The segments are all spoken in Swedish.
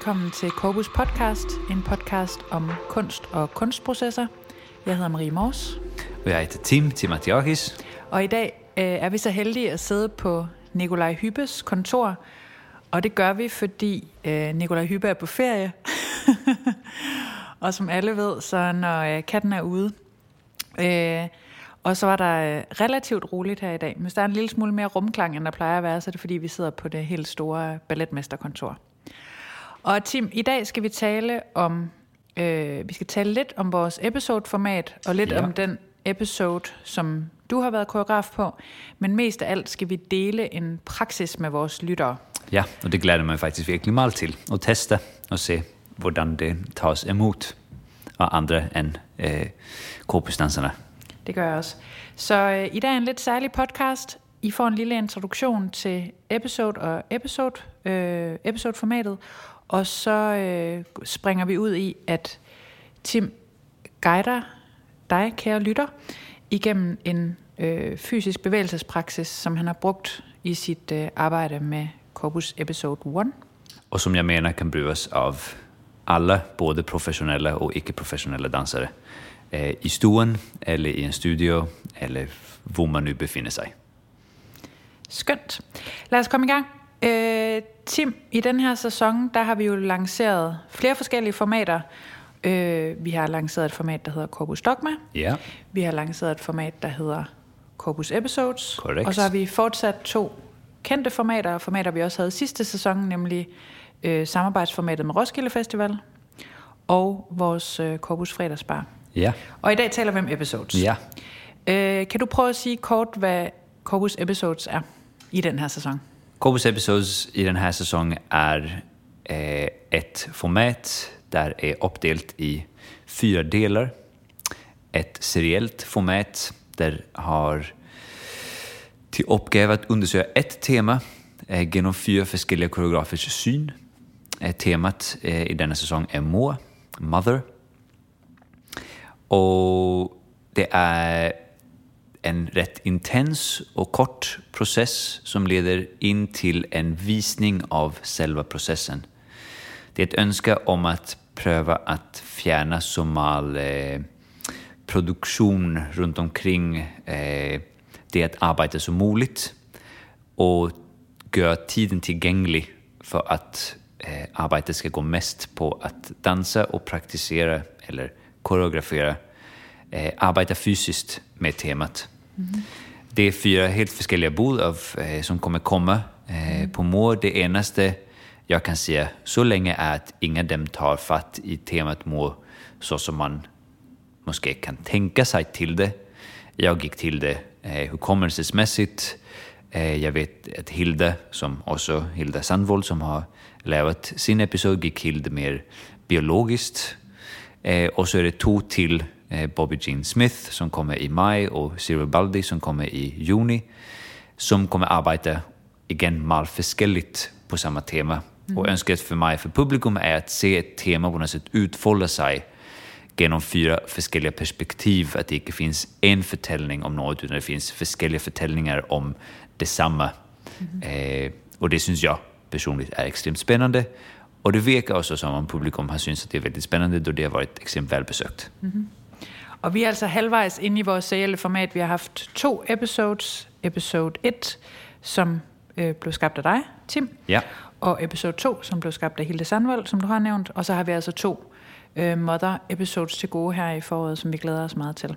Velkommen til Corpus Podcast, en podcast om kunst og kunstprocesser. Jeg hedder Marie Mors, Og jeg heter Tim Timatiakis. og i dag øh, er vi så heldige at sidde på Nikolaj Hyppes kontor. Og det gør vi, fordi øh, Nikolaj Hyppe er på ferie. og som alle ved, så når øh, katten er ude, øh, og så var der øh, relativt roligt her i dag. Hvis der er en lille smule mere rumklang, end der plejer at være, så er det fordi, vi sidder på det helt store balletmesterkontor. Og Tim, i dag skal vi tale om, øh, vi skal tale lidt om vores episodeformat, og lidt Ja. om den episode, som du har været koreograf på. Men mest af alt skal vi dele en praksis med vores lyttere. Ja, og det glæder mig faktisk virkelig meget til at teste og se, hvordan det tas emot av andre end øh, korpusdanserne. Det gør jeg også. Så øh, i dag er en lidt særlig podcast. I får en lille introduktion til episode og episode, øh, episodeformatet, og så øh, springer vi ud i, at Tim guider dig, kære lytter, igennem en øh, fysisk bevægelsespraksis, som han har brugt i sit øh, arbejde med Corpus Episode 1. Og som jeg mener kan bruges av alle, både professionelle og ikke-professionelle dansere. Øh, I stuen, eller i en studio, eller hvor man nu befinder sig. Skønt. Lad os komme i gang. Øh, Tim, i den her sæson, der har vi jo lanceret flere forskellige formater. Øh, vi har lanceret et format, der hedder Corpus Dogma. Ja, Vi har lanceret et format, der hedder Corpus Episodes. Korrekt. Og så har vi fortsat to kendte formater, formater vi også havde sidste sæson, nemlig øh, samarbejdsformatet med Roskilde Festival og vores øh, Corpus Fredagsbar. ja, Og i dag taler vi om episodes. ja. Øh, kan du prøve at sige kort, hvad Corpus Episodes er i den her sæson? Corpus Episodes i den här säsongen är eh, ett format där är uppdelat i fyra delar. Ett seriellt format där har till uppgift att undersöka ett tema eh, genom fyra olika koreografers syn. Eh, temat eh, i denna säsong är Moa, Mother. Och det är en rätt intens och kort process som leder in till en visning av själva processen. Det är ett önska om att pröva att fjärna somal eh, produktion runt omkring eh, det att arbeta som möjligt och göra tiden tillgänglig för att eh, arbetet ska gå mest på att dansa och praktisera eller koreografera, eh, arbeta fysiskt med temat. Det är fyra helt olika av, eh, som kommer komma eh, på mår. Det enaste jag kan säga så länge är att ingen av dem tar fatt i temat mår så som man måske kan tänka sig till det. Jag gick till det eh, hukommelsesmässigt. Eh, jag vet att Hilda, som också Hilda Sandvold som har lavat sin episod, gick till det mer biologiskt. Eh, och så är det två till, Bobby Jean Smith som kommer i maj och Cyril Baldi som kommer i juni, som kommer arbeta igen mal förskelligt på samma tema. Och önskat för mig, för publikum, är att se ett tema på något sätt utfolda sig genom fyra olika perspektiv. Att det inte finns en förtällning om något, utan det finns olika förtällningar om detsamma. Eh, och det syns jag personligt är extremt spännande. Och det verkar också som om publikum har synts att det är väldigt spännande, då det har varit extremt välbesökt. Og vi er altså halvvejs inde i vores serielle format. Vi har haft to episodes. Episode 1, som øh, blev skabt af dig, Tim. Ja. Og episode 2, som blev skabt af Hilde Sandvold, som du har nævnt. Og så har vi altså to øh, mother episodes til gode her i foråret, som vi glæder os meget til.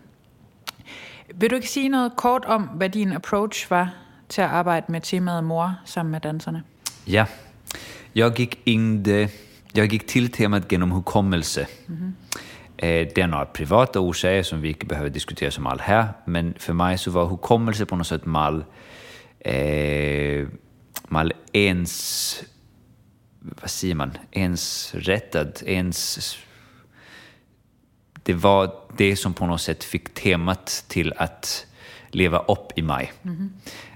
Vil du ikke sige noget kort om, hvad din approach var til at arbejde med temaet mor sammen med danserne? Ja, jag gick, in det, jag gick till temat genom hukommelse. Eh, Det är några privata orsaker som vi inte behöver diskutera som all här, men för mig så var hukommelse på något sätt mal, eh, mal ens, vad säger man, ens rättad, ens det var det som på något sätt fick temat till att leva upp i mig.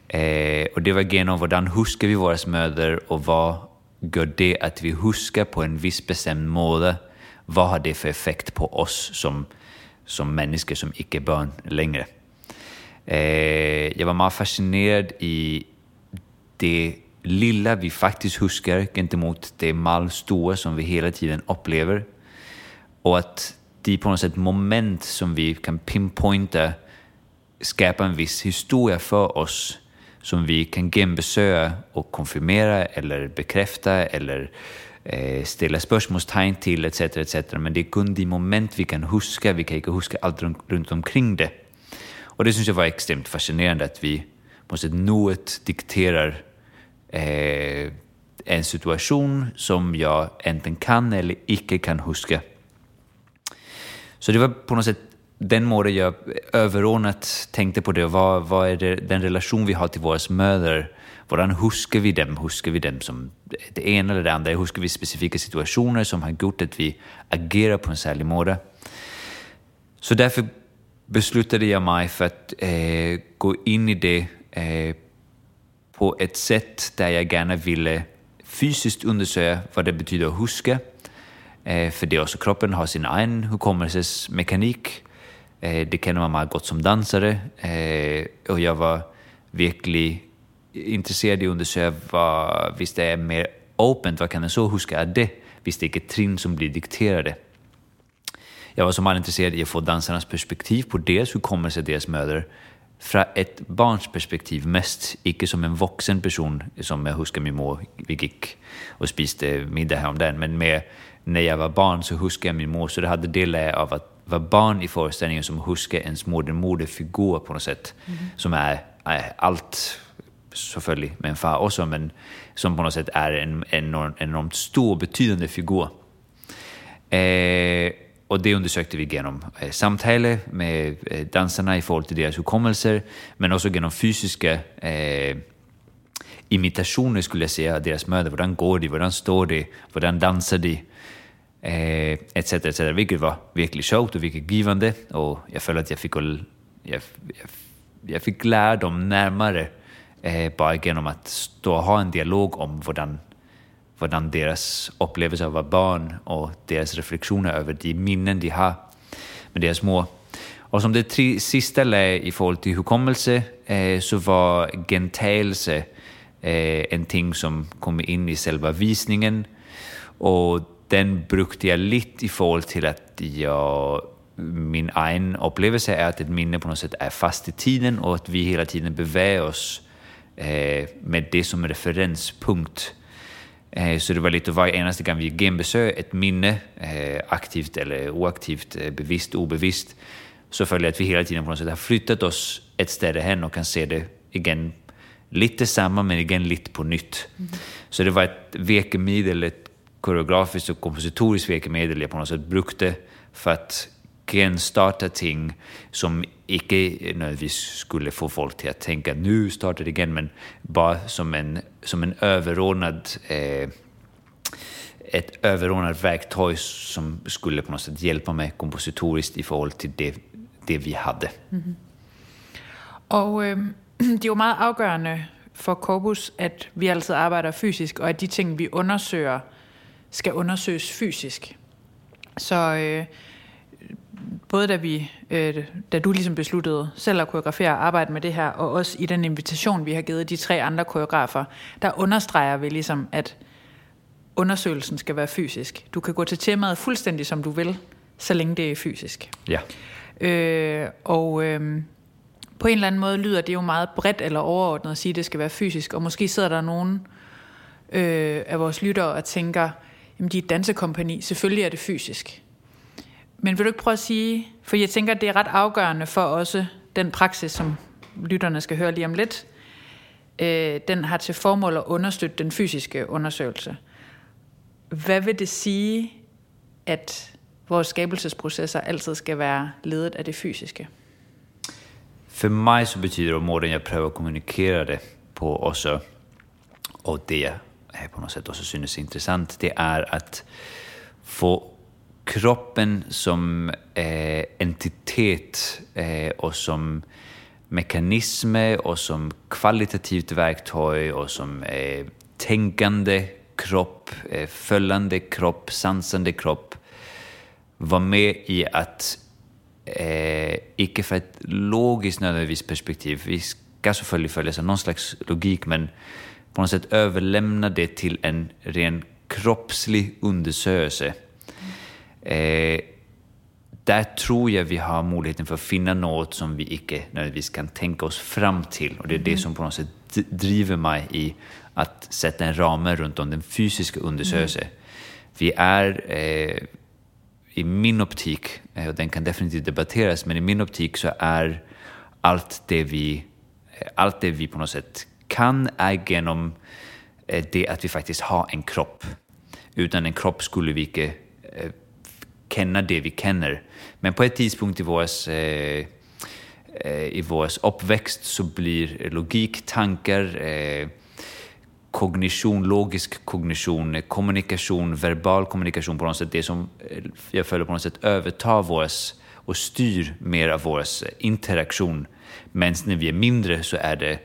Eh, och det var genom hvordan husker vi våra mödor och vad gör det att vi huskar på en viss bestämd måte? Vad har det för effekt på oss som, som människor som icke barn längre? Eh, jag var meget fascinerad i det lilla vi faktiskt huskar gentemot det stora som vi hela tiden upplever. Och att de på något sätt moment som vi kan pinpointa skapar en viss historia för oss som vi kan genbesöka och konfirmera eller bekräfta eller Eh, ställa spörsmålstegn till etc. etc. Men det är kun de moment vi kan huska, vi kan inte huska allt runt omkring det. Och det syns jag var extremt fascinerande att vi på något sätt dikterar eh, en situation som jag enten kan eller icke kan huska. Så det var på något sätt den måten jag överordnat tänkte på det. Vad, vad är det, den relation vi har till våra mödrar? Hvordan huskar vi dem? Huskar vi dem som det ena eller det andra? Huskar vi specifika situationer som har gjort att vi agerar på en särskild måte? Så därför beslutade jag mig för att eh, gå in i det eh, på ett sätt där jag gärna ville fysiskt undersöka vad det betyder att huska. Eh, för det också kroppen har sin egen hukommelsesmekanik. Eh, det kan man meget gott som dansare. Eh, och jag var verkligen intresserad i att undersöka vad, det är mer open, vad kan en så huska är det, hvis det inte är trin som blir dikterade. Jag var som meget intresserad i att få dansarnas perspektiv på dels hur kommer sig deras mödrar, från ett barns perspektiv mest, icke som en vuxen person som jag huskar min mor, vi gick och spiste middag häromdagen, men mer när jag var barn så huskar jag min mor, så det hade del av att vara barn i föreställningen som huskar ens moder, moderfigur på något sätt, mm. som är, är allt selvfølgelig med en far också, men som på något sätt är en enormt, enormt stor betydande figur. Eh, och det undersökte vi genom eh, samtal med eh, dansarna i förhållande till deras hukommelser, men också genom fysiska eh, imitationer skulle jag säga, av deras möten. Hur går de, hur står de, hur dansar de? Eh, etc, etc, vilket var verkligen skönt och vilket givande. Och jag kände att jag fick, jag, jag, jag fick lära dem närmare eh, bara genom att stå och ha en dialog om hur deras upplevelse av att vara barn och deras reflektioner över de minnen de har med deras mor. Och som det tre, sista lä i förhållande till hukommelse eh, så var gentagelse eh, en ting som kom in i själva visningen. Och den brukade jag lite i förhållande till att jag min egen upplevelse är att ett minne på något sätt är fast i tiden och att vi hela tiden beväger oss eh, med det som referenspunkt. Eh, så det var lite varje enaste gång vi genbesöker ett minne, eh, aktivt eller oaktivt, bevisst, obevisst, så följer att vi hela tiden på något sätt har flyttat oss ett ställe hen och kan se det igen lite samma men igen lite på nytt. Mm. Så det var ett vekemedel, ett koreografiskt och kompositoriskt verkemedel jag på något sätt brukte för att starta ting som inte nödvändigtvis skulle få folk till att tänka nu startar det igen, men bara som en, som en överordnad eh, ett överordnat verktyg som skulle på något sätt hjälpa mig kompositoriskt i förhållande till det, det vi hade. Mm. Och eh, det är ju meget avgörande för Corpus, att vi alltid arbetar fysiskt och att de ting, vi undersöker skal undersøges fysisk. Så øh, både da, vi, øh, da du ligesom besluttede selv at koreografere og arbejde med det her, og også i den invitation, vi har givet de tre andre koreografer, der understreger vi ligesom, at undersøgelsen skal være fysisk. Du kan gå til temaet fuldstændig som du vil, så længe det er fysisk. Ja. Øh, og øh, på en eller anden måde lyder det jo meget bredt eller overordnet at sige, at det skal være fysisk, og måske sidder der nogen øh, af vores lyttere og tænker, jamen de er et dansekompani, selvfølgelig er det fysisk. Men vil du ikke prøve at sige, for jeg tænker, at det er ret afgørende for også den praksis, som lytterne skal høre lige om lidt, øh, den har til formål at understøtte den fysiske undersøgelse. Hvad vil det sige, at vores skabelsesprocesser altid skal være ledet af det fysiske? För mig så betyder det, måten jag prövar kommunicera det på också, och det på något sätt också synes intressant, det är att få kroppen som eh, entitet eh, och som mekanismer och som kvalitativt verktyg och som eh, tänkande kropp, eh, följande kropp, sansande kropp var med i att, eh, icke för ett logiskt nödvändigtvis perspektiv, vi ska såklart följa någon slags logik, men på något sätt överlämna det till en ren kroppslig undersökelse. Eh, där tror jag vi har möjligheten för att finna något som vi inte nödvändigtvis kan tänka oss fram till. Och det är det som på något sätt driver mig i att sätta en ram runt om den fysiska undersökelsen. Mm. Vi är, eh, i min optik, och den kan definitivt debatteras, men i min optik så är allt det vi, allt det vi på något sätt kan är genom eh, det att vi faktiskt har en kropp. Utan en kropp skulle vi inte eh, känna det vi känner. Men på ett tidspunkt i vår eh, i vår uppväxt så blir logik, tankar, kognition, logisk kognition, kommunikation, verbal kommunikation på något sätt det som jag följer på något sätt övertar våras och styr mer av vår interaktion. Men när vi är mindre så är det,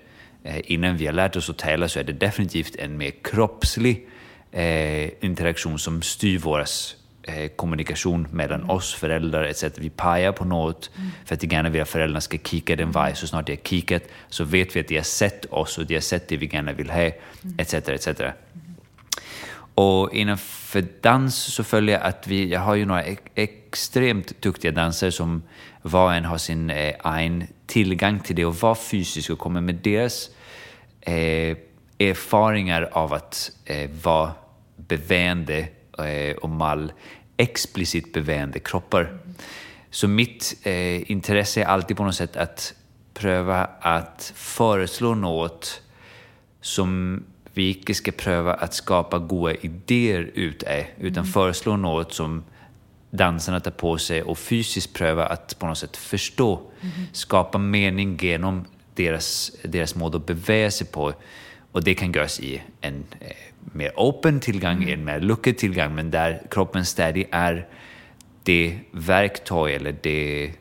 Eh, innan vi har lärt oss att tala så är det definitivt en mer kroppslig eh, interaktion som styr vår eh, kommunikation mellan oss föräldrar etc. Vi pajar på något mm. för att de gärna vill att föräldrarna ska kika den väg. Så snart de har kikat så vet vi att de har sett oss och de har sett det vi gärna vill ha etc. etc. Och innanför dans så följer jag att vi, jag har ju några extremt duktiga dansare som var och en har sin eh, egen tillgång till det och var fysisk och kommer med deras eh, erfarenheter av att eh, vara beväende eh, och mall explicit beväende kroppar. Så mitt eh, intresse är alltid på något sätt att pröva att föreslå något som vi inte ska pröva att skapa goda idéer ut utan mm. föreslå något som dansarna tar på sig och fysiskt pröva att på något sätt förstå, mm. skapa mening genom deras, deras mål att beväga sig på. Och det kan göras i en eh, mer open tillgång, mm. en mer luckad tillgång, men där kroppen stadigt är det verktyg eller det,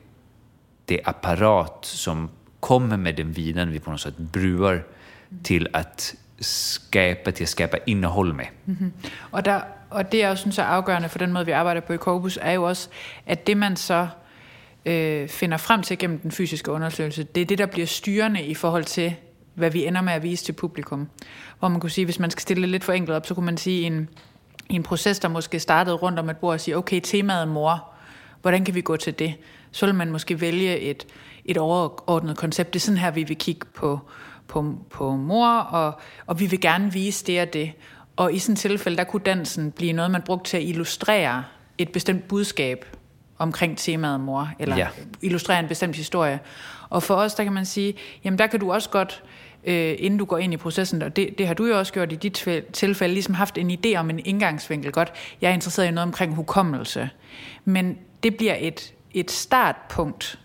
det apparat som kommer med den vinen vi på något sätt bruar mm. till att skapa, till att skapa innehåll med. Mm. Och, der, og det jeg også synes er afgørende for den måde, vi arbejder på i Corpus, er jo også, at det man så øh, finder frem til gennem den fysiske undersøgelse, det er det, der bliver styrende i forhold til, hvad vi ender med at vise til publikum. Hvor man kunne sige, hvis man skal stille det lidt for enkelt op, så kunne man sige, en, i en proces, der måske startede rundt om et bord og sige, okay, temaet mor, hvordan kan vi gå til det? Så vil man måske vælge et, et overordnet koncept. Det er sådan her, vi vil kigge på, på, på mor, og, og vi vil gerne vise det og det. Og i sådan et tilfælde, der kunne dansen blive noget, man brugte til at illustrere et bestemt budskab omkring temaet mor, eller ja. illustrere en bestemt historie. Og for os, der kan man sige, jamen der kan du også godt, øh, inden du går ind i processen, og det, det har du jo også gjort i dit tilfælde, ligesom haft en idé om en indgangsvinkel. Godt, jeg er interesseret i noget omkring hukommelse. Men det bliver et, et startpunkt,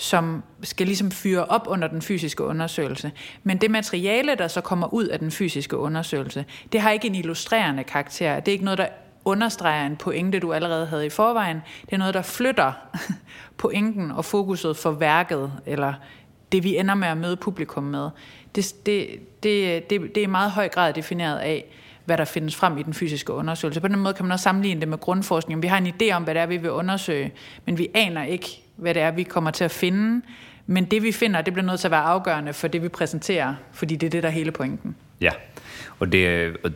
som skal ligesom fyre op under den fysiske undersøgelse. Men det materiale, der så kommer ud af den fysiske undersøgelse, det har ikke en illustrerende karakter. Det er ikke noget, der understreger en pointe, du allerede havde i forvejen. Det er noget, der flytter pointen og fokuset for værket, eller det vi ender med at møde publikum med. Det, det, det, det, det er i meget høj grad defineret af, hvad der findes frem i den fysiske undersøgelse. På den måde kan man også sammenligne det med grundforskning. Vi har en idé om, hvad det er, vi vil undersøge, men vi aner ikke, hvad det er, vi kommer til at finde. Men det, vi finder, det bliver nødt til at være afgørende for det, vi præsenterer, fordi det er det, der er hele pointen. Ja, och det, och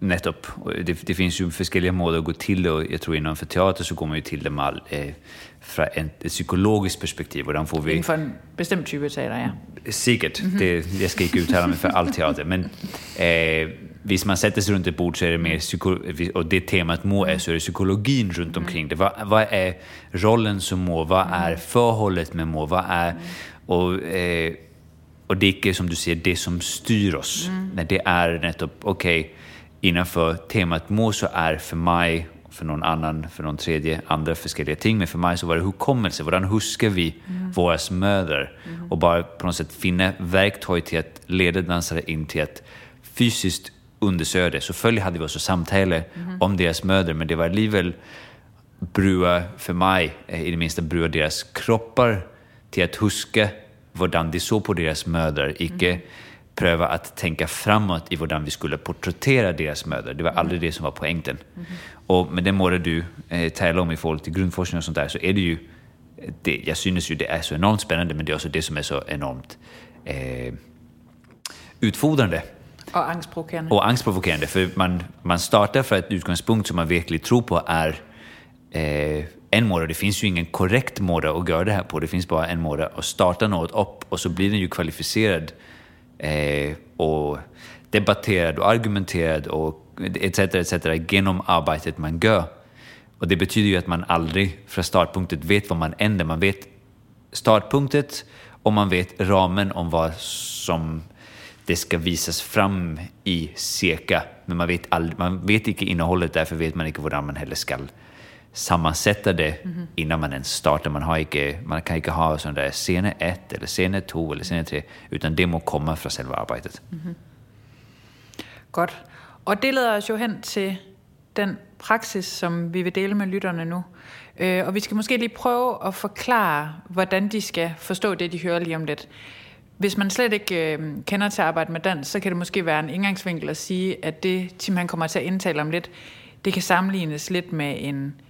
Nettopp. Det, det, finns ju olika mål att gå till det och jag tror inom för teater så går man ju till det med eh, från ett, ett psykologiskt perspektiv. Och får vi... Inför en bestämd typ av teater, ja. Säkert. Mm -hmm. det, jag ska inte uttala mig för all teater. Men eh, hvis man sätter sig runt ett bord så är det mer psyko och det temat må är så är det psykologin runt mm. omkring det. Vad, vad är rollen som må? Vad mm. är förhållet med må? Vad är... Mm. Och, eh, och det är som du säger det som styr oss. Mm. Det är nettopp, okej, okay, innanför temat må så är för mig, för någon annan, för någon tredje, andra olika ting. Men för mig så var det hukommelse. Hur huskar vi mm. våra mödrar? Mm. Och bara på något sätt finna verktyg till att leda dansare in till att fysiskt undersöka det. Selvfølgelig hade vi också samtal mm. om deras mödrar, men det var alligevel brua för mig, eh, i det minsta brua deras kroppar till att huska hur de såg på deras mödrar. Icke mm pröva att tänka framåt i hur vi skulle porträttera deras mödrar. Det var aldrig det som var poängen. Mm. Och med det målet du eh, talar om i förhållande till grundforskning och sånt där så är det ju, det, jag synes ju det är så enormt spännande men det är också det som är så enormt eh, utfordrande. Och angstprovokerande. Och angstprovokerande, för man, man startar för ett utgångspunkt som man verkligen tror på är eh, en måte. Det finns ju ingen korrekt måte att göra det här på. Det finns bara en måte att starta något upp och så blir den ju kvalificerad eh, och debatterad och argumenterad och etc. etc. genom arbetet man gör. Och det betyder ju att man aldrig från startpunkten vet vad man ändrar. Man vet startpunkten och man vet ramen om vad som det ska visas fram i cirka. Men man vet, aldrig, man vet inte innehållet, därför vet man inte hur man heller ska sammansätta det mm -hmm. innan man ens startar. Man, har inte, man kan inte ha sån där scene 1 eller scene 2 eller scene 3, utan det må komma från själva arbetet. Mm -hmm. Godt. Och det leder oss ju hen till den praxis som vi vill dela med lytterne nu. Øh, Och vi ska måske lige prøve at forklare, hvordan de ska förstå det, de hör lige om lidt. Hvis man slet ikke øh, kender til at arbejde med dans, så kan det måske være en indgangsvinkel at sige, at det Tim han kommer til at indtale om lidt, det kan sammenlignes lidt med en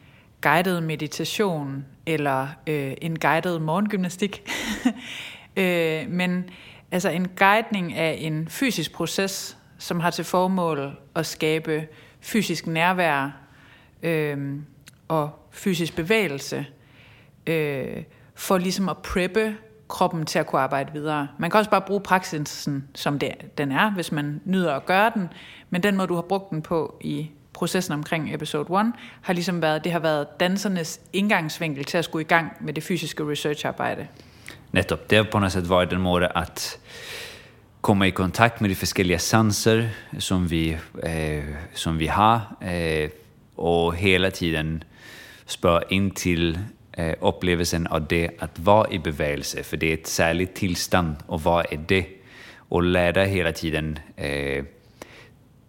guided meditation eller øh, en guided morgengymnastik. øh, men altså en guidning af en fysisk proces, som har til formål at skabe fysisk nærvær øh, og fysisk bevægelse, øh, for ligesom at preppe kroppen til at kunne arbejde videre. Man kan også bare bruge praksisen, som det, den er, hvis man nyder at gøre den, men den måde, du har brugt den på i processen omkring episode 1, har ligesom været, det har været dansernes indgangsvinkel til at skulle i gang med det fysiske researcharbejde. Netop. Det har på något sätt varit en måde att komma i kontakt med de forskellige sanser som vi, eh, som vi har øh, eh, och hela tiden spöra in till eh, upplevelsen av det att vara i bevägelse, för det är ett särligt tillstånd och vad är det? Och lära hela tiden eh,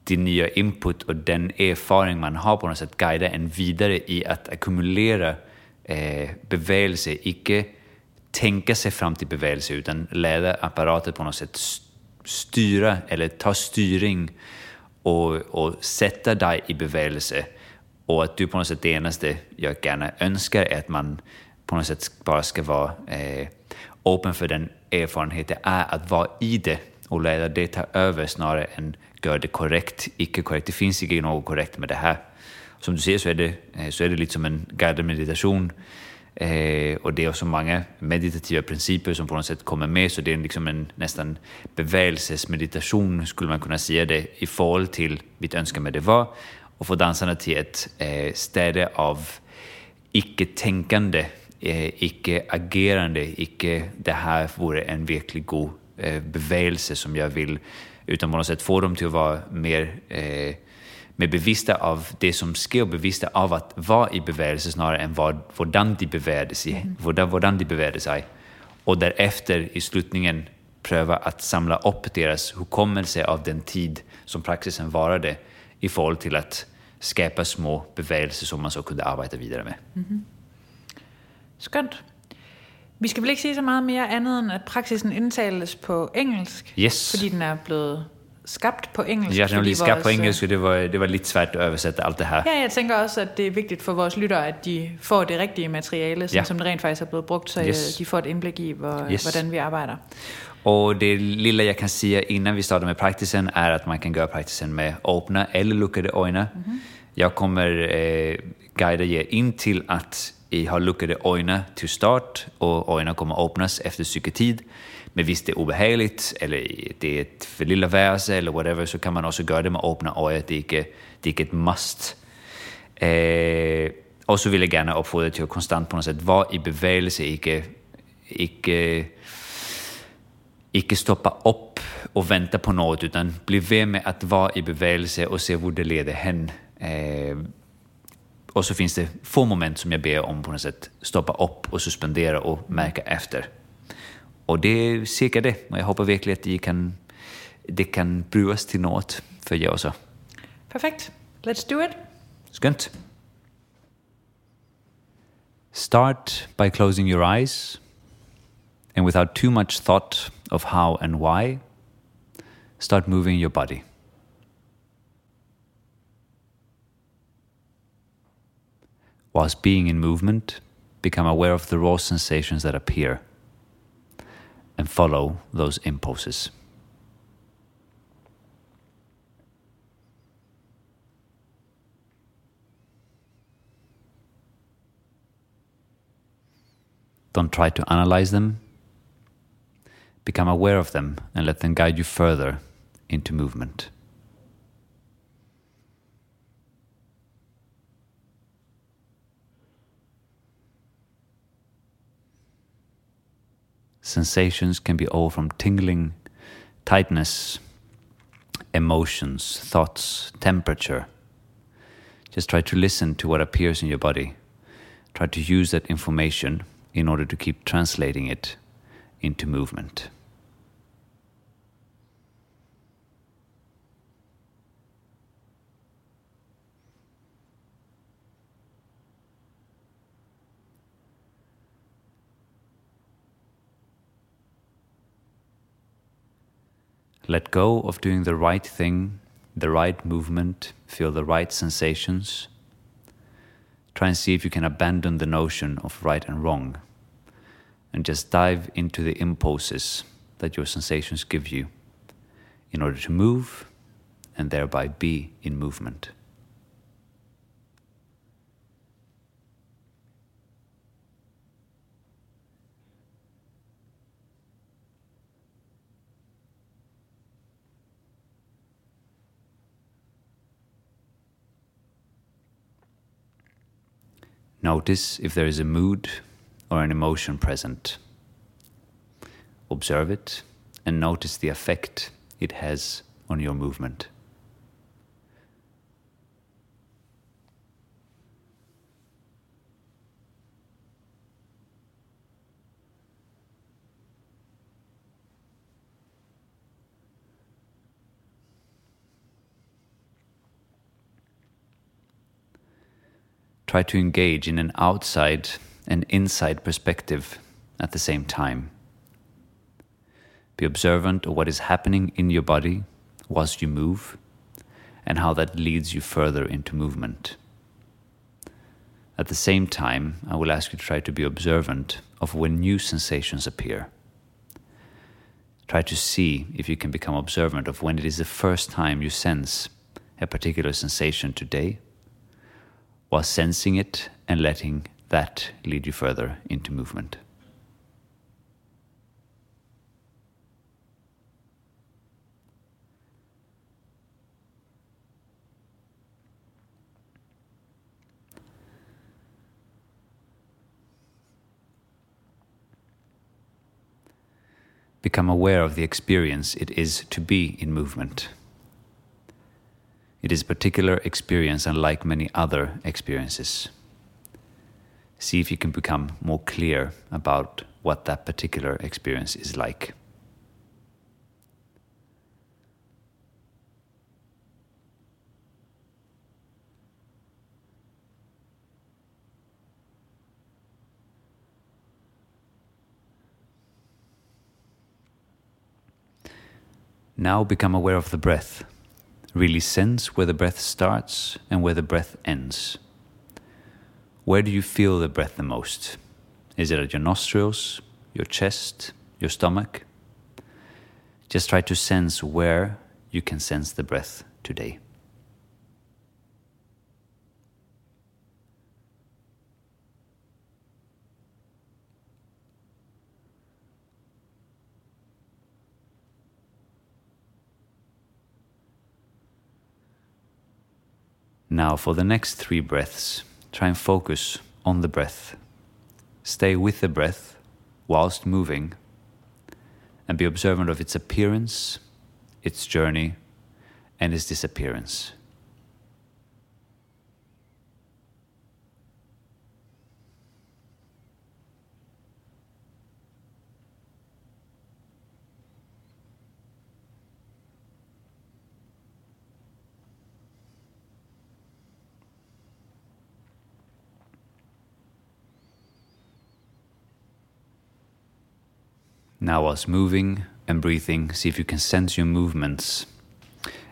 de nya input och den erfarenhet man har på något sätt guida en vidare i att ackumulera eh, bevägelse, icke tänka sig fram till bevägelse utan lära apparaten på något sätt styra eller ta styrning och, och sätta dig i bevägelse. Och att du på något sätt, det enaste eh, jag gärna önskar är att man på något sätt bara ska vara eh, öppen för den erfarenhet det är att vara i det och låta det ta över snarare än göra det korrekt, icke korrekt. Det finns inte något korrekt med det här. Som du ser så är det, eh, så är det lite som en guidad meditation Eh, och det är också många meditativa principer som på något sätt kommer med, så det är liksom en nästan bevägelsesmeditation, skulle man kunna säga det, i förhållande till mitt önskan med det var, och få dansarna till ett eh, ställe av icke-tänkande, eh, icke-agerande, icke det här vore en verkligt god eh, bevägelse som jag vill, utan på något sätt få dem till att vara mer eh, med bevissta av det som sker, bevissta av att vara i bevägelse snarare än vad, hvordan de bevägde sig. Mm. Hvordan, de bevägde sig. Och därefter i slutningen pröva att samla upp deras hukommelse av den tid som praxisen varade i förhållande till att skapa små bevägelser som man så kunde arbeta vidare med. Mm. Skønt. Vi skal vel ikke sige så meget mere andet end, at praksisen indtales på engelsk, yes. fordi den er blevet skabt på engelsk. Ja, den er lige skabt på engelsk, og det var, det var lidt svært at oversætte alt det her. Ja, jeg tænker også, at det er vigtigt for vores lyttere, at de får det rigtige materiale, ja. som det rent faktisk er blevet brugt, så yes. de får et indblik i, hvor, yes. hvordan vi arbejder. Och det lilla jag kan säga innan vi startar med praktisen är att man kan göra praktisen med öppna eller luckade ögon. Mm. Jag kommer eh, guida er in till att I har luckade ögon till start och ögonen kommer öppnas efter psyketid. Men visst det är obehagligt eller det är ett för lilla väse eller whatever så kan man också göra det med öppna ögon. Det är inte, det är inte ett must. Eh, och så vill jag gärna uppfordra till att konstant på något sätt vara i bevägelse, icke, icke, icke stoppa upp och vänta på något utan bli ved med att vara i bevägelse och se var det leder hen. Eh, och så finns det få moment som jag ber om på något sätt stoppa upp och suspendera och märka efter. Och det är cirka det. Och jag hoppas verkligen att det kan, det kan brukas till något för er också. Perfekt. Let's do it. Skönt. Start by closing your eyes and without too much thought of how and why, start moving your body. Whilst being in movement, become aware of the raw sensations that appear and follow those impulses. Don't try to analyze them Become aware of them and let them guide you further into movement. Sensations can be all from tingling, tightness, emotions, thoughts, temperature. Just try to listen to what appears in your body. Try to use that information in order to keep translating it into movement. Let go of doing the right thing, the right movement, feel the right sensations. Try and see if you can abandon the notion of right and wrong and just dive into the impulses that your sensations give you in order to move and thereby be in movement. Notice if there is a mood or an emotion present. Observe it and notice the effect it has on your movement. Try to engage in an outside and inside perspective at the same time. Be observant of what is happening in your body whilst you move and how that leads you further into movement. At the same time, I will ask you to try to be observant of when new sensations appear. Try to see if you can become observant of when it is the first time you sense a particular sensation today while sensing it and letting that lead you further into movement. Become aware of the experience it is to be in movement. It is a particular experience unlike many other experiences. See if you can become more clear about what that particular experience is like. Now become aware of the breath. Really sense where the breath starts and where the breath ends. Where do you feel the breath the most? Is it at your nostrils, your chest, your stomach? Just try to sense where you can sense the breath today. Now, for the next three breaths, try and focus on the breath. Stay with the breath whilst moving and be observant of its appearance, its journey, and its disappearance. Now, whilst moving and breathing, see if you can sense your movements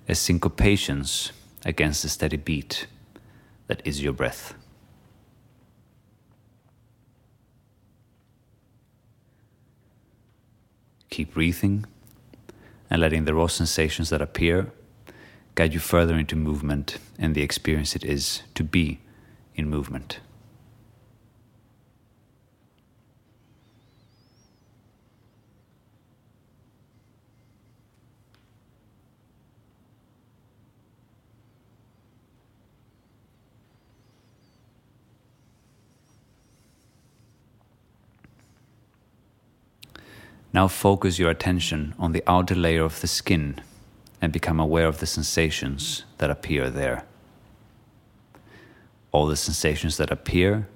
as syncopations against the steady beat that is your breath. Keep breathing and letting the raw sensations that appear guide you further into movement and the experience it is to be in movement. Now focus your attention on the outer layer of the skin and become aware of the sensations that appear there. All the sensations that appear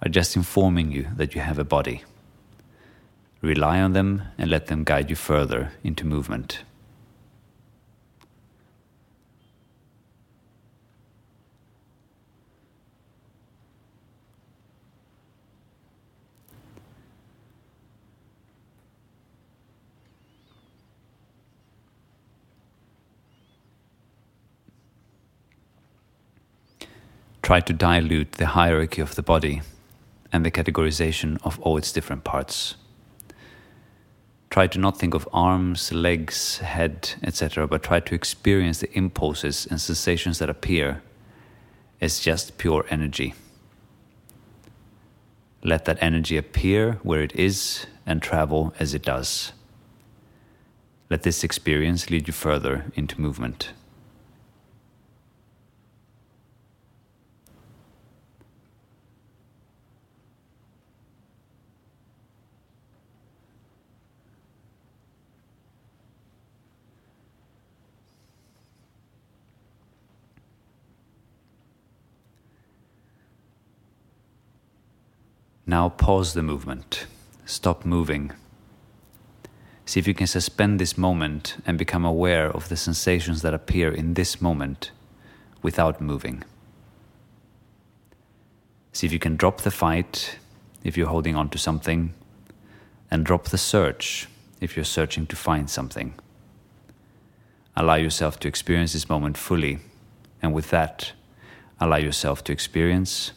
are just informing you that you have a body. Rely on them and let them guide you further into movement. Try to dilute the hierarchy of the body and the categorization of all its different parts. Try to not think of arms, legs, head, etc., but try to experience the impulses and sensations that appear as just pure energy. Let that energy appear where it is and travel as it does. Let this experience lead you further into movement. Now pause the movement. Stop moving. See if you can suspend this moment and become aware of the sensations that appear in this moment without moving. See if you can drop the fight if you're holding on to something, and drop the search if you're searching to find something. Allow yourself to experience this moment fully, and with that, allow yourself to experience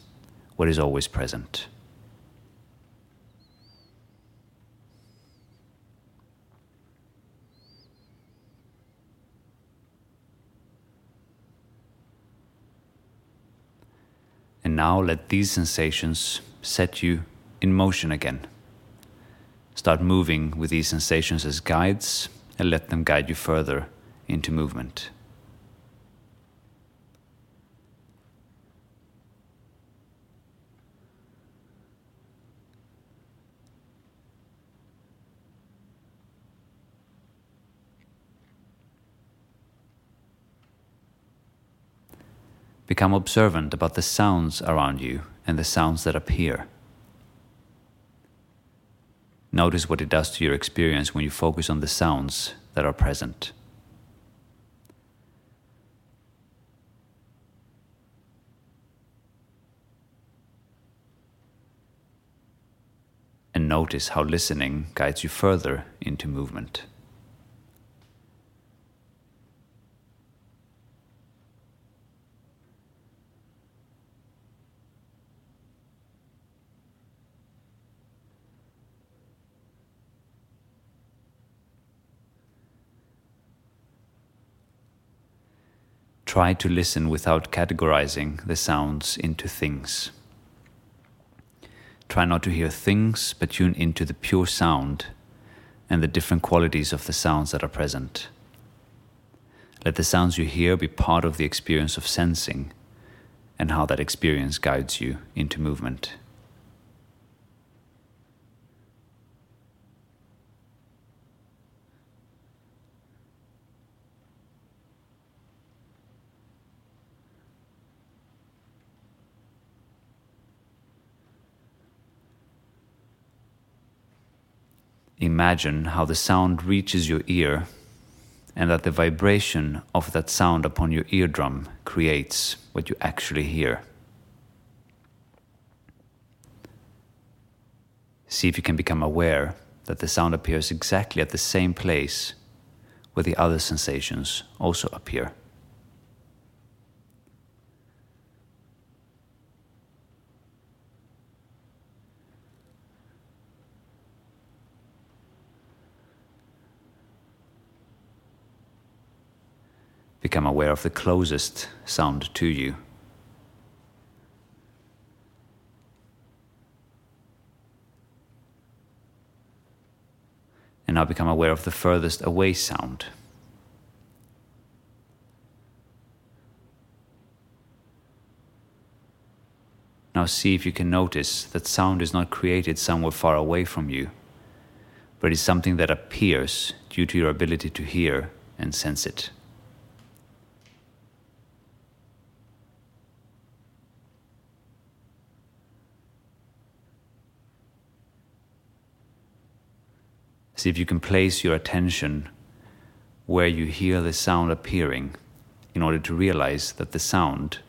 what is always present. And now let these sensations set you in motion again. Start moving with these sensations as guides and let them guide you further into movement. Become observant about the sounds around you and the sounds that appear. Notice what it does to your experience when you focus on the sounds that are present. And notice how listening guides you further into movement. Try to listen without categorizing the sounds into things. Try not to hear things, but tune into the pure sound and the different qualities of the sounds that are present. Let the sounds you hear be part of the experience of sensing and how that experience guides you into movement. Imagine how the sound reaches your ear and that the vibration of that sound upon your eardrum creates what you actually hear. See if you can become aware that the sound appears exactly at the same place where the other sensations also appear. Become aware of the closest sound to you. And now become aware of the furthest away sound. Now see if you can notice that sound is not created somewhere far away from you, but it's something that appears due to your ability to hear and sense it. See if you can place your attention where you hear the sound appearing in order to realize that the sound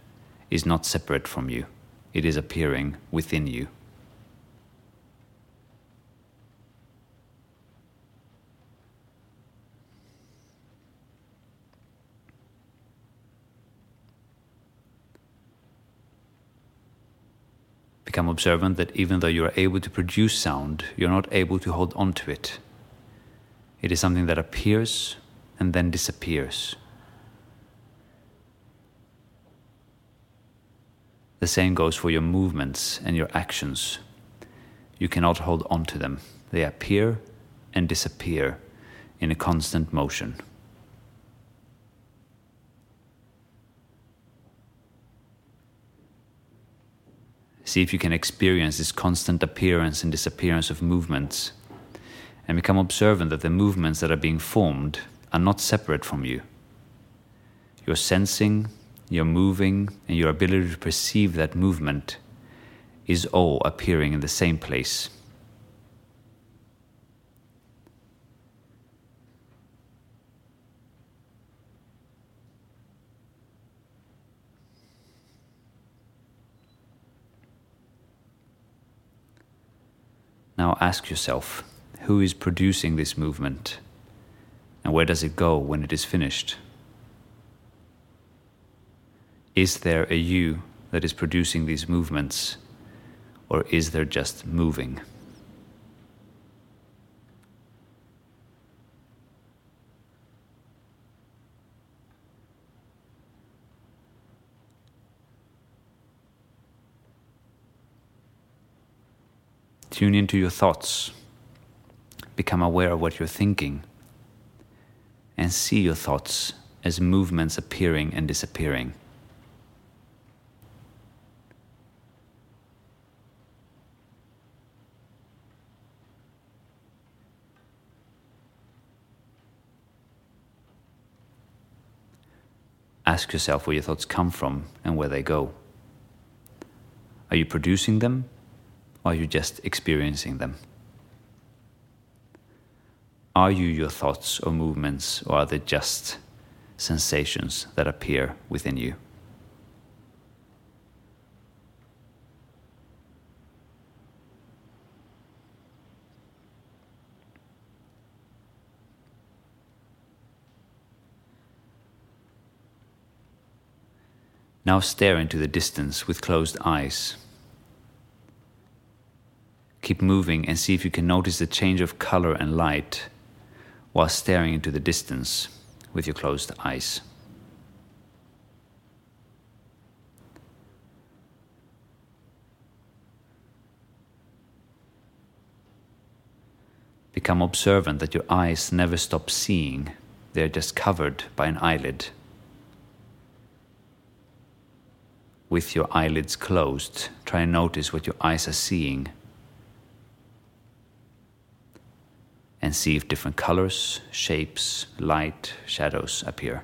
is not separate from you, it is appearing within you. Become observant that even though you are able to produce sound, you're not able to hold on to it. It is something that appears and then disappears. The same goes for your movements and your actions. You cannot hold on to them, they appear and disappear in a constant motion. See if you can experience this constant appearance and disappearance of movements and become observant that the movements that are being formed are not separate from you. Your sensing, your moving, and your ability to perceive that movement is all appearing in the same place. Now ask yourself who is producing this movement and where does it go when it is finished? Is there a you that is producing these movements or is there just moving? Tune into your thoughts. Become aware of what you're thinking. And see your thoughts as movements appearing and disappearing. Ask yourself where your thoughts come from and where they go. Are you producing them or are you just experiencing them? Are you your thoughts or movements, or are they just sensations that appear within you? Now stare into the distance with closed eyes. Keep moving and see if you can notice the change of color and light while staring into the distance with your closed eyes. Become observant that your eyes never stop seeing, they're just covered by an eyelid. With your eyelids closed, try and notice what your eyes are seeing and see if different colors, shapes, light, shadows appear.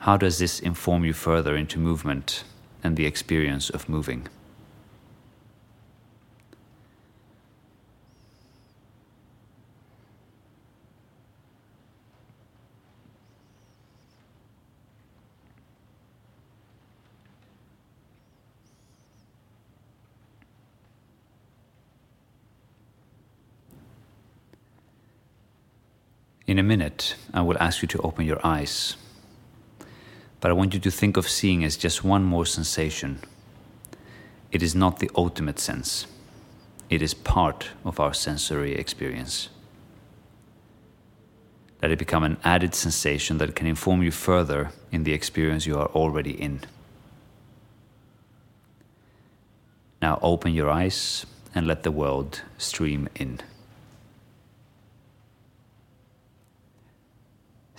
How does this inform you further into movement and the experience of moving? In a minute, I will ask you to open your eyes. But I want you to think of seeing as just one more sensation. It is not the ultimate sense, it is part of our sensory experience. Let it become an added sensation that can inform you further in the experience you are already in. Now open your eyes and let the world stream in.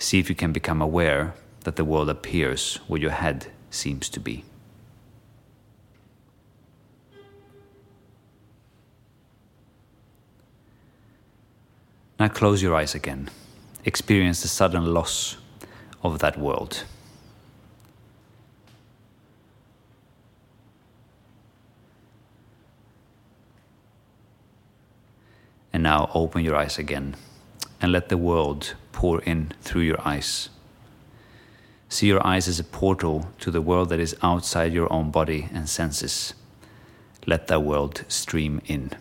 See if you can become aware that the world appears where your head seems to be. Now close your eyes again. Experience the sudden loss of that world. And now open your eyes again and let the world pour in through your eyes. See your eyes as a portal to the world that is outside your own body and senses. Let that world stream in.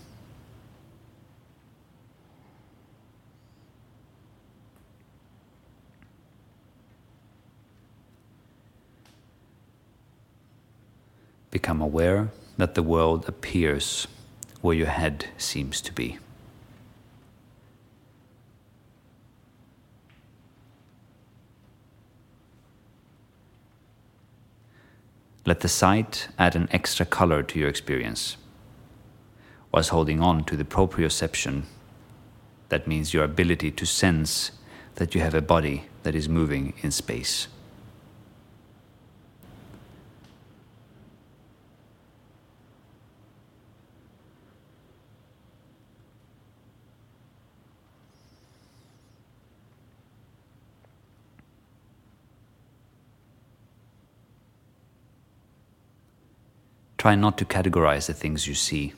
Become aware that the world appears where your head seems to be. Let the sight add an extra color to your experience. Whilst holding on to the proprioception, that means your ability to sense that you have a body that is moving in space. Try not to categorize the things you see.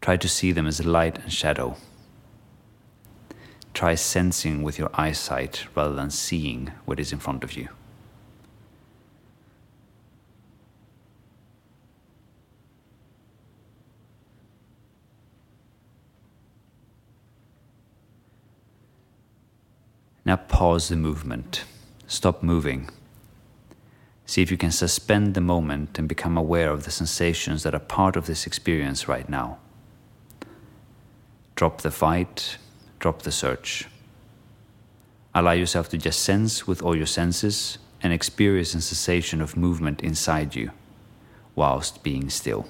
Try to see them as light and shadow. Try sensing with your eyesight rather than seeing what is in front of you. Now pause the movement. Stop moving See if you can suspend the moment and become aware of the sensations that are part of this experience right now. Drop the fight, drop the search. Allow yourself to just sense with all your senses and experience a sensation of movement inside you whilst being still.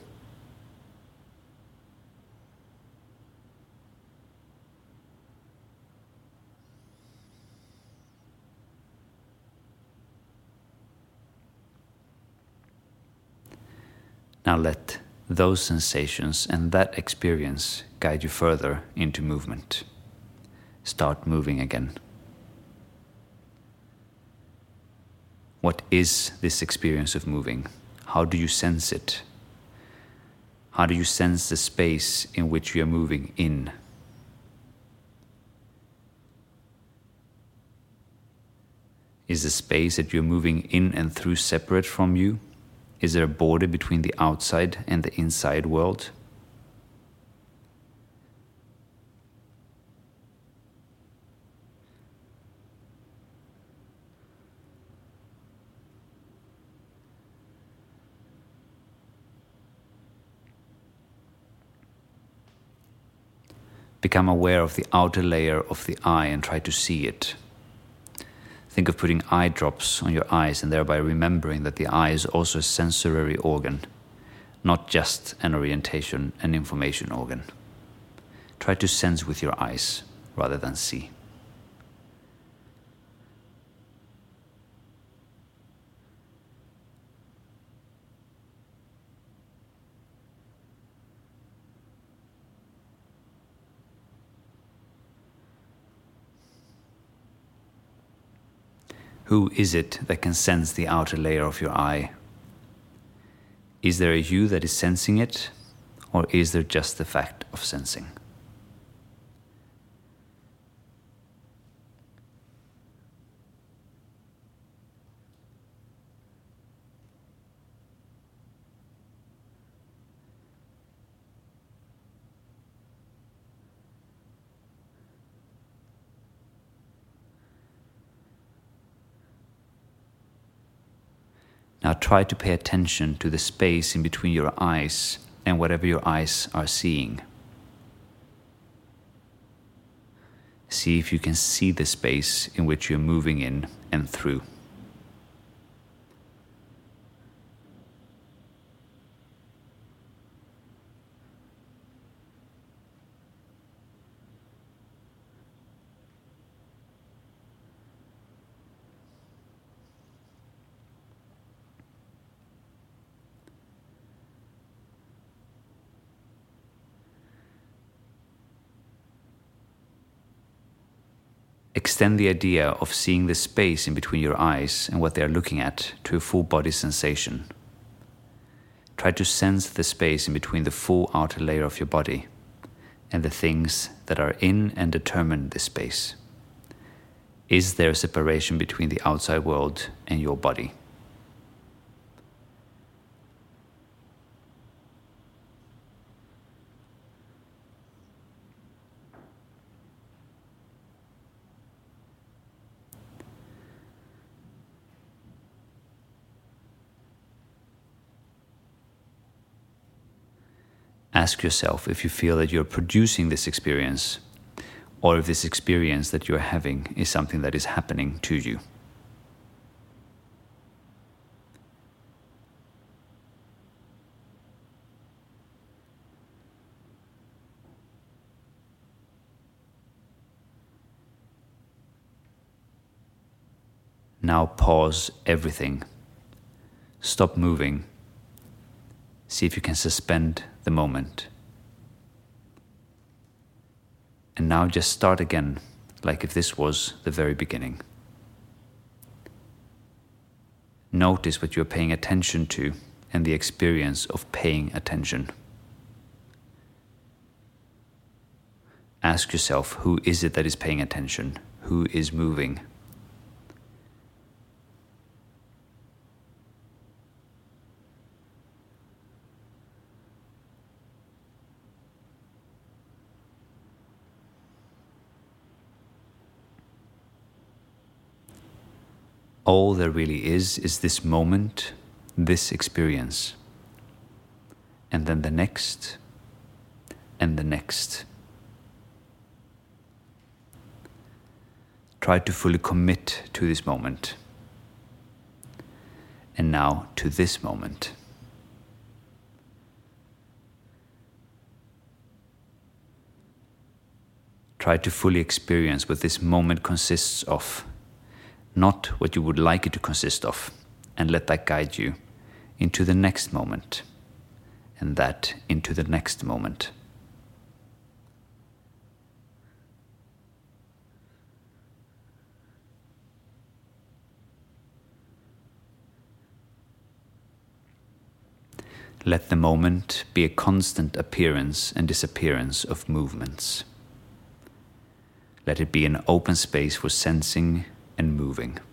Now let those sensations and that experience guide you further into movement. Start moving again. What is this experience of moving? How do you sense it? How do you sense the space in which you are moving in? Is the space that you're moving in and through separate from you? Is there a border between the outside and the inside world? Become aware of the outer layer of the eye and try to see it. Think of putting eye drops on your eyes and thereby remembering that the eye is also a sensory organ, not just an orientation and information organ. Try to sense with your eyes rather than see. Who is it that can sense the outer layer of your eye? Is there a you that is sensing it, or is there just the fact of sensing? Now try to pay attention to the space in between your eyes and whatever your eyes are seeing. See if you can see the space in which you're moving in and through. Extend the idea of seeing the space in between your eyes and what they are looking at to a full body sensation. Try to sense the space in between the full outer layer of your body and the things that are in and determine this space. Is there a separation between the outside world and your body? Ask yourself if you feel that you're producing this experience or if this experience that you're having is something that is happening to you. Now pause everything. Stop moving. See if you can suspend the moment. And now just start again, like if this was the very beginning. Notice what you're paying attention to and the experience of paying attention. Ask yourself who is it that is paying attention? Who is moving? All there really is is this moment, this experience. And then the next, and the next. Try to fully commit to this moment. And now to this moment. Try to fully experience what this moment consists of not what you would like it to consist of, and let that guide you into the next moment, and that into the next moment. Let the moment be a constant appearance and disappearance of movements. Let it be an open space for sensing and moving.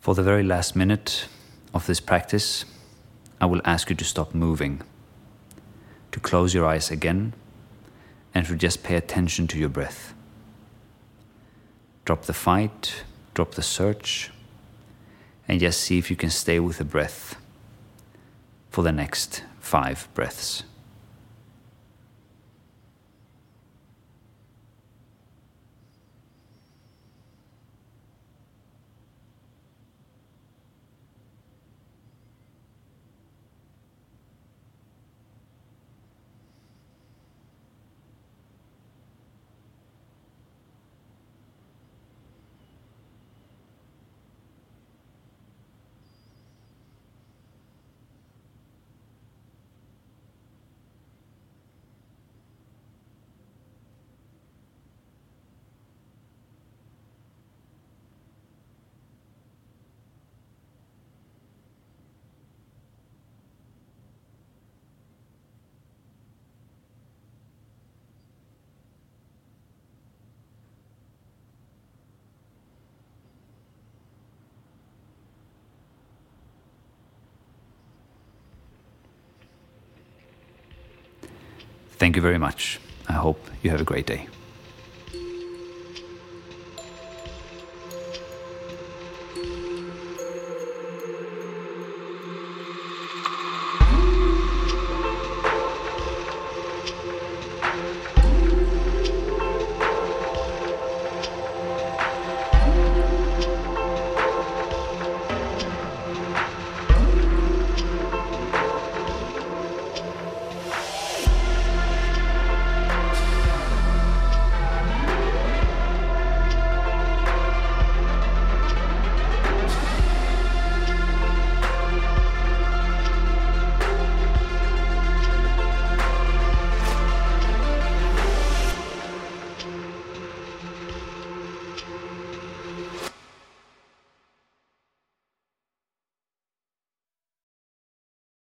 For the very last minute of this practice, I will ask you to stop moving, to close your eyes again, and to just pay attention to your breath. Drop the fight, drop the search, and just see if you can stay with the breath for the next five breaths. Thank you very much. I hope you have a great day.